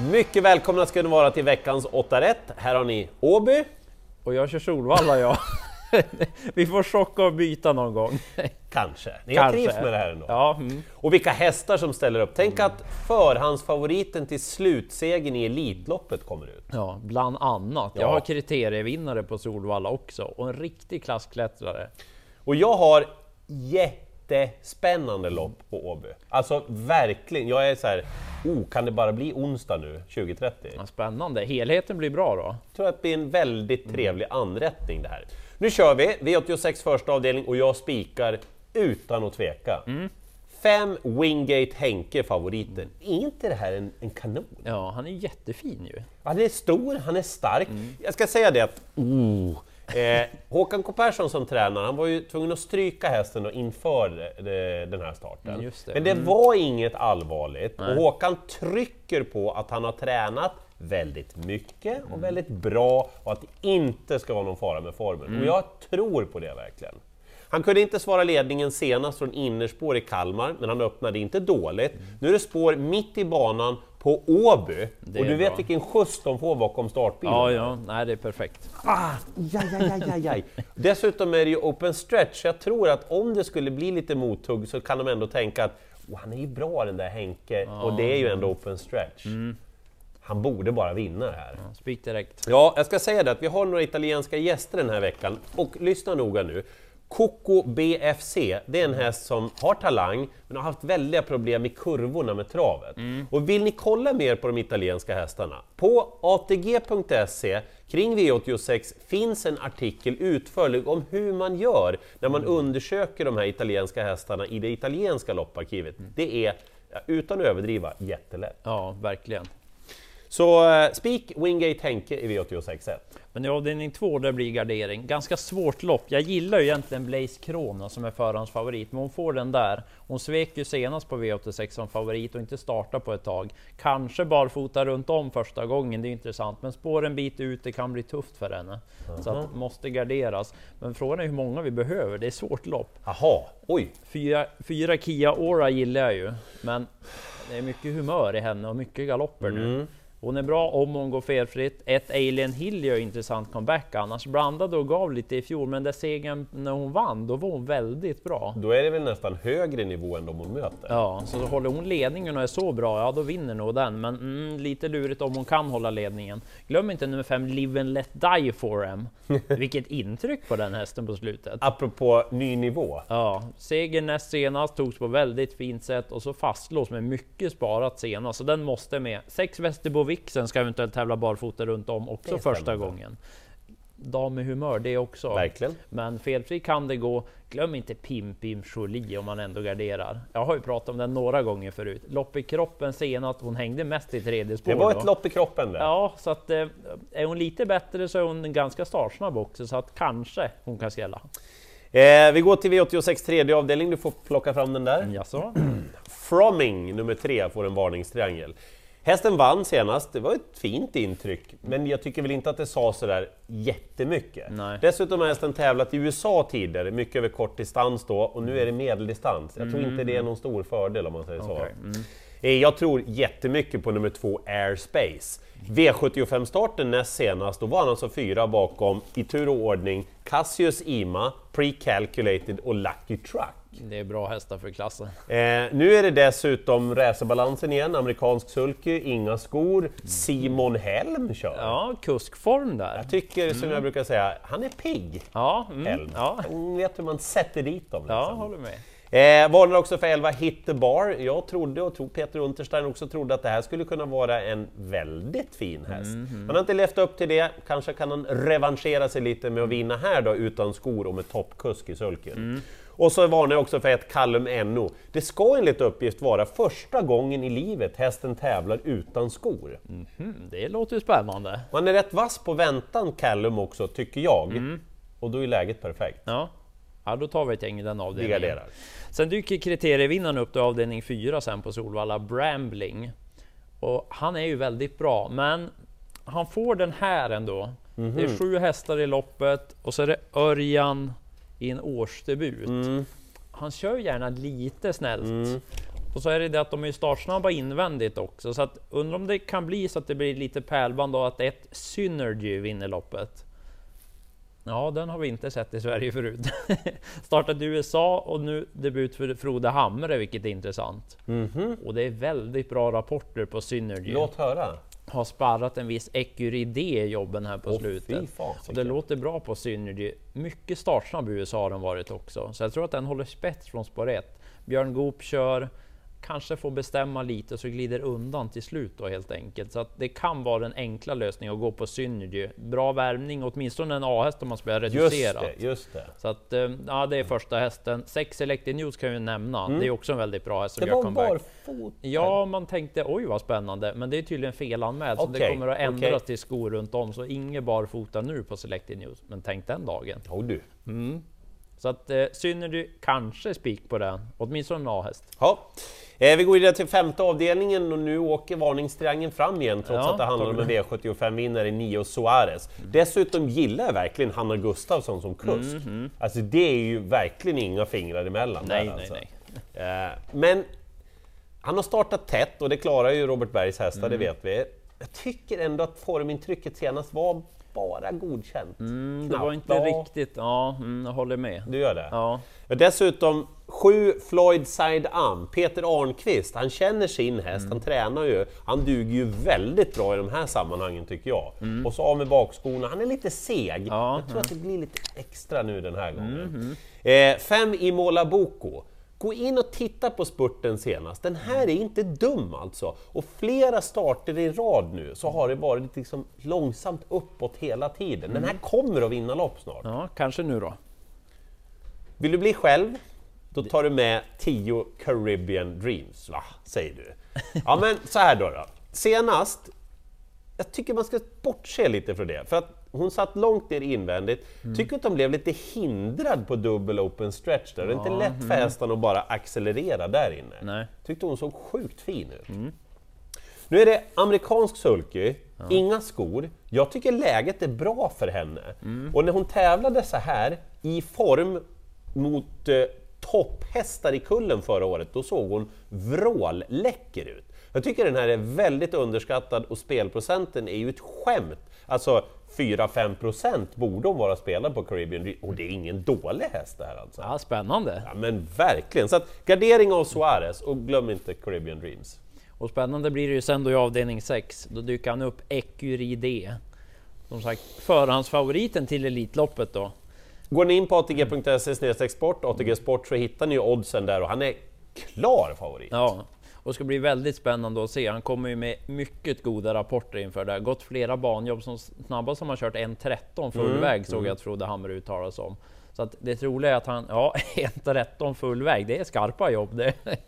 Mycket välkomna ska ni vara till veckans 8 rätt. Här har ni Åby. Och jag kör Solvalla ja. Vi får chocka och byta någon gång. Kanske. Ni har Kanske. trivs med det här ändå. Ja, mm. Och vilka hästar som ställer upp. Tänk att förhandsfavoriten till slutsegern i Elitloppet kommer ut. ja, bland annat. Jag Ja. har kriterievinnare på Solvalla också och en riktig klassklättrare. Och jag har jättespännande lopp på Åby. Alltså verkligen, jag är så här, oh, kan det bara bli onsdag nu 2030? Ja, spännande. Helheten blir bra då. Jag tror att det blir en väldigt trevlig anrättning det här. Nu kör vi, V86 första avdelning och jag spikar utan att tveka. Fem Wingate Henke favoriten. Är inte det här en, en kanon? Ja, han är jättefin ju. Han är stor, han är stark. Jag ska säga det att oh, eh, Håkan K Persson som tränare, han var ju tvungen att stryka hästen då inför eh, den här starten. Mm, det. Men det var inget allvarligt och Håkan trycker på att han har tränat väldigt mycket och väldigt bra och att det inte ska vara någon fara med formen. Och jag tror på det verkligen. Han kunde inte svara ledningen senast från innerspår i Kalmar, men han öppnade inte dåligt. Nu är det spår mitt i banan på Åby och du vet bra. vilken skjuts de får bakom startbilen. Ja, ja, nej det är perfekt. Ah, jaj, jaj, jaj, jaj. Dessutom är det ju open stretch, jag tror att om det skulle bli lite mothugg så kan de ändå tänka att oh, han är ju bra den där Henke, och det är ju ändå open stretch. Han borde bara vinna det här. Ja, Spik direkt. Ja, jag ska säga det att vi har några italienska gäster den här veckan och lyssna noga nu. Coco BFC, det är en häst som har talang men har haft väldiga problem i kurvorna med travet. Och vill ni kolla mer på de italienska hästarna? På atg.se kring V86 finns en artikel utförlig om hur man gör när man undersöker de här italienska hästarna i det italienska lopparkivet. Det är, utan att överdriva, jättelätt. Ja, verkligen. Så eh, spik Wingate Henke i V86 1. Men i avdelning två, där blir gardering. Ganska svårt lopp. Jag gillar ju egentligen Blaze Krona som är förhandsfavorit, men hon får den där. Hon svek ju senast på V86 som favorit och inte starta på ett tag. Kanske barfota runt om första gången, det är intressant. Men spår en bit ut, det kan bli tufft för henne. Så att måste garderas. Men frågan är hur många vi behöver. Det är svårt lopp. Jaha, oj! Fyra, fyra Kia Ora gillar jag ju, men det är mycket humör i henne och mycket galopper nu. Hon är bra om hon går felfritt. Ett Alien Hill gör intressant comeback annars. Blandade och gav lite i fjol, men där segern när hon vann, då var hon väldigt bra. Då är det väl nästan högre nivå än de hon möter? Ja, så håller hon ledningen och är så bra, ja då vinner nog den. Men mm, lite lurigt om hon kan hålla ledningen. Glöm inte nummer fem, Live and Let Die for Em. Vilket intryck på den hästen på slutet. Apropå ny nivå. Ja, segern näst senast togs på väldigt fint sätt och så fastlås med mycket sparat senast, så den måste med. Sex Västerbo Vixen ska eventuellt tävla barfota runt om också första gången. Dam med humör det också. Verkligen. Men felfri kan det gå. Glöm inte Pim Pim Jolie om man ändå garderar. Jag har ju pratat om den några gånger förut. Lopp i kroppen senast, hon hängde mest i tredje spår. Det var då. ett lopp i kroppen det. Ja, så att eh, är hon lite bättre så är hon ganska startsnabb också, så att kanske hon kan skrälla. Eh, vi går till V86 tredje avdelning, du får plocka fram den där. Jaså? Fromming nummer tre får en varningstriangel. Hästen vann senast, det var ett fint intryck, men jag tycker väl inte att det sa sådär jättemycket. Nej. Dessutom har hästen tävlat i USA tidigare, mycket över kort distans då, och nu är det medeldistans. Jag tror inte det är någon stor fördel om man säger så. Okej, mm. Eh, Jag tror jättemycket på nummer två, Airspace. V75-starten näst senast, då var han alltså fyra bakom, i tur och ordning, Cassius Ima, Pre-Calculated och Lucky Truck. Det är bra hästar för klassen. Eh, nu är det dessutom racerbalansen igen, amerikansk sulky, inga skor, Simon Helm kör. Ja, kuskform där. Jag tycker, som jag brukar säga, han är pigg, Ja, mm, Helm. ja, Han vet hur man sätter dit dem. ja, Liksom. håller med. Eh, varnar också för 11 Hit the Bar. Jag trodde, och tror Peter Unterstein också trodde, att det här skulle kunna vara en väldigt fin häst. Han har inte levt upp till det, kanske kan han revanschera sig lite med att vinna här då utan skor och med toppkusk i sulken. Och så varnar jag också för ett Callum NO. Det ska enligt uppgift vara första gången i livet hästen tävlar utan skor. Mm, det låter ju spännande. Man är rätt vass på väntan Callum också, tycker jag. Och då är läget perfekt. Ja. Ja, då tar vi ett gäng i den avdelningen. garderar. Sen dyker kriterievinnaren upp till avdelning 4 sen på Solvalla, Brambling. Och han är ju väldigt bra, men han får den här ändå. Det är sju hästar i loppet och så är det Örjan i en årsdebut. Han kör gärna lite snällt. Och så är det det att de är startsnabba invändigt också, så att undrar om det kan bli så att det blir lite pärlband och att ett Synergy vinner loppet. Ja, den har vi inte sett i Sverige förut. Startade i USA och nu debut för Frode Hamre, vilket är intressant. Och det är väldigt bra rapporter på Synergy. Låt höra. Har sparrat en viss Ecuridé i jobben här på fy slutet. fasiken. Och det låter bra på Synergy. Mycket startsnabb i USA har den varit också. Så jag tror att den håller spets från spår 1. Björn Goop kör, kanske får bestämma lite så glider undan till slut då helt enkelt. Så att det kan vara den enkla lösningen att gå på Synergy. Bra värmning, åtminstone en A-häst om man spelar Just reducerat. det, just det. Så att, eh, ja, det är första hästen. Sex Selected News kan vi nämna. Det är också en väldigt bra häst som Mm. Det gör var comeback. barfota. Ja, man tänkte oj vad spännande, men det är tydligen felanmält. Så det kommer att ändras okej. till skor runt om, så inget barfota nu på Selected News. Men tänk den dagen. Jo du. Så att eh, Synergy kanske spik på den, åtminstone en A-häst. Ja. Eh, vi går vidare till femte avdelningen och nu åker varningstriangeln fram igen trots Ja, att det handlar om en V75-vinnare, Nio Suarez. Dessutom gillar jag verkligen Hanna Gustafsson som kusk. Alltså det är ju verkligen inga fingrar emellan. Nej, där, nej, alltså. nej. Eh, men han har startat tätt och det klarar ju Robert Bergs hästar, Mm. det vet vi. Jag tycker ändå att formintrycket senast var bara godkänt. Mm, det var inte Ja, riktigt, ja, mm, jag håller med. Du gör det? Ja, Dessutom sju Floyd Side Am, Peter Arnqvist, han känner sin häst, Mm. han tränar ju, han duger ju väldigt bra i de här sammanhangen tycker jag. Och så av med bakskorna, han är lite seg. Mm. Ja, Mm-hmm. jag tror att det blir lite extra nu den här gången. Eh, fem i Mola Boko. Gå in och titta på spurten senast, den här är inte dum alltså. Och flera starter i rad nu så har det varit liksom långsamt uppåt hela tiden. Den här Mm. kommer att vinna lopp snart. ja, kanske nu då. Vill du bli själv? Då tar du med 10 Caribbean Dreams, va? Säger du. Ja men så här då. då. Senast, jag tycker man ska bortse lite från det, för att hon satt långt ner invändigt. Tycker att de blev lite hindrad på dubbel open stretch där. Det är inte lätt för hästarna att bara accelerera där inne. Nej. Tyckte hon såg sjukt fin ut. Nu är det amerikansk sulky, inga skor. Jag tycker läget är bra för henne. Och när hon tävlade så här i form mot eh, topphästar i kullen förra året, då såg hon vrålläcker ut. Jag tycker den här är väldigt underskattad och spelprocenten är ju ett skämt. Alltså 4-5% borde hon vara spelad på Caribbean och det är ingen dålig häst det här alltså. Ja, spännande. Ja men verkligen! Så att gardering av Suarez, och glöm inte Caribbean Dreams. Och spännande blir det ju sen då i avdelning 6. Då dyker han upp Ecuridé. Som sagt, förhandsfavoriten till Elitloppet då. Går ni in på atg.se sport, ATG Sport, så hittar ni oddsen där och han är klar favorit. Ja, och det ska bli väldigt spännande att se. Han kommer ju med mycket goda rapporter inför det. här. Gått flera banjobb som snabbast som har kört 1.13 fullväg såg jag att Frode Hammer uttalas om. Så att det troliga är att han, ja 1.13 fullväg, det är skarpa jobb det.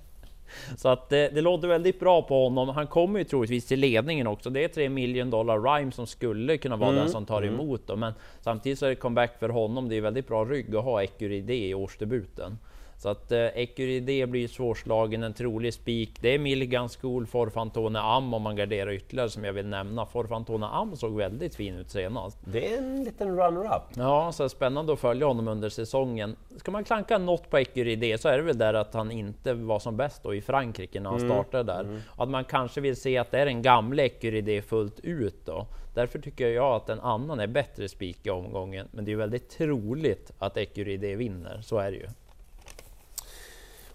Så att det, det låter väldigt bra på honom. Han kommer ju troligtvis till ledningen också. Det är 3 million dollar rhyme som skulle kunna vara den som tar emot då. Men samtidigt så är det comeback för honom. Det är väldigt bra rygg att ha Ecuridé i årsdebuten. Så att eh, Ecuridé blir svårslagen, en trolig spik. Det är Milligan School, Forfantone Am om man garderar ytterligare som jag vill nämna. Forfantone Am såg väldigt fin ut senast. Det är en liten runner-up. Ja, så spännande att följa honom under säsongen. Ska man klanka något på Ecuridé så är det väl där att han inte var som bäst då i Frankrike när han startade där. Att man kanske vill se att det är den gamla Ecuridé fullt ut då. Därför tycker jag att en annan är bättre spik i omgången. Men det är väldigt troligt att Ecuridé vinner, så är det ju.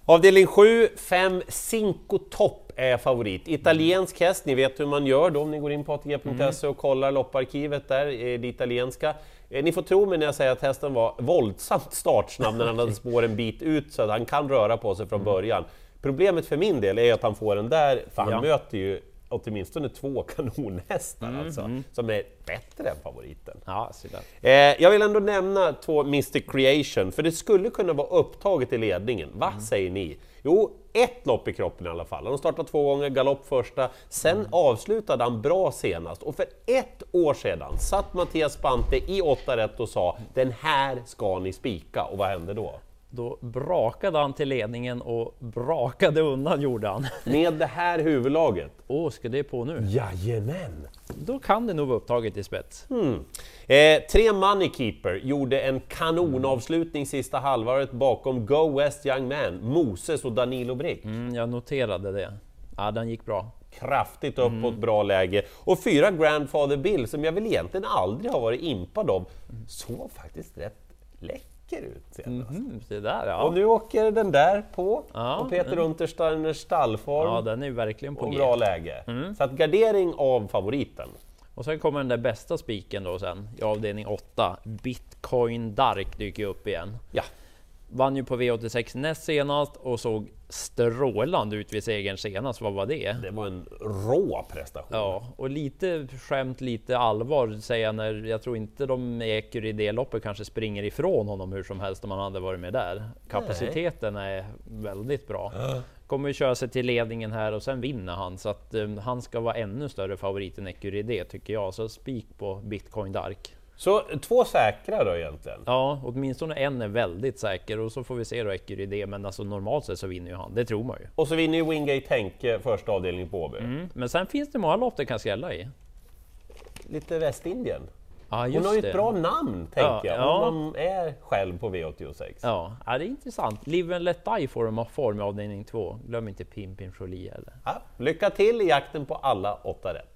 Avdelning 7, 5 Cinco Top är favorit. Italiensk häst, ni vet hur man gör då om ni går in på atg.se och kollar lopparkivet där, det italienska. Eh, Ni får tro mig när jag säger att hästen var våldsamt startsnabb när han hade spår en bit ut så att han kan röra på sig från början. Problemet för min del är att han får den där, för han Ja. möter ju åtminstone två kanonhästar alltså, som är bättre än favoriten. Ja, där. Eh, jag vill ändå nämna två Mystic Creation, för det skulle kunna vara upptaget i ledningen. Vad säger ni? Jo, ett lopp i kroppen i alla fall. Han har startat två gånger, galopp första, sen avslutade han bra senast. Och för ett år sedan satt Mattias Spante i 8 rätt och sa den här ska ni spika. Och vad hände då? Då brakade han till ledningen och brakade undan gjorde han. Med det här huvudlaget. Åh, ska det på nu? Jajamän! Då kan det nog vara upptaget i spets. Eh, tre Moneykeeper gjorde en kanonavslutning sista halvåret bakom Go West Young Man, Moses och Danilo Brick. Mm, jag noterade det. Ja, den gick bra. Kraftigt uppåt, bra läge. Och fyra Grandfather Bill, som jag väl egentligen aldrig har varit impad av, såg faktiskt rätt läcker ut senast. Mm, det där ja. Och nu åker den där på, Ja, och Peter Untersteiners stallform. Ja, den är verkligen på och bra läge. Så att gardering av favoriten. Och sen kommer den där bästa spiken då sen i avdelning 8. Bitcoin Dark dyker upp igen. Ja, Vann ju på V86 näst senast och såg strålande ut vid segern senast. Vad var det? det var en rå prestation. Ja, och lite skämt, lite allvar säger jag när jag tror inte de Eker i det loppet kanske springer ifrån honom hur som helst om han hade varit med där. Kapaciteten är väldigt bra. Kommer ju köra sig till ledningen här och sen vinner han så att um, han ska vara ännu större favorit än Ecurie tycker jag. Så spik på Bitcoin Dark. Så två säkra då egentligen. Ja, åtminstone en är väldigt säker och så får vi se då Ecurie men alltså normalt sett så vinner ju han. Det tror man ju. Och så vinner ju Wingate Henke första avdelningen på Åby. Mm. Men sen finns det många lopp det kan skrälla i. Lite Västindien. Ja, Hon har ju ett bra namn, tänker Ja, jag, ja. om man är själv på V86. Ja, ja, det är intressant. Live and Let Die får de form i avdelning 2. Glöm inte Pimpin Jolie heller. Ja, lycka till i jakten på alla åtta rätt!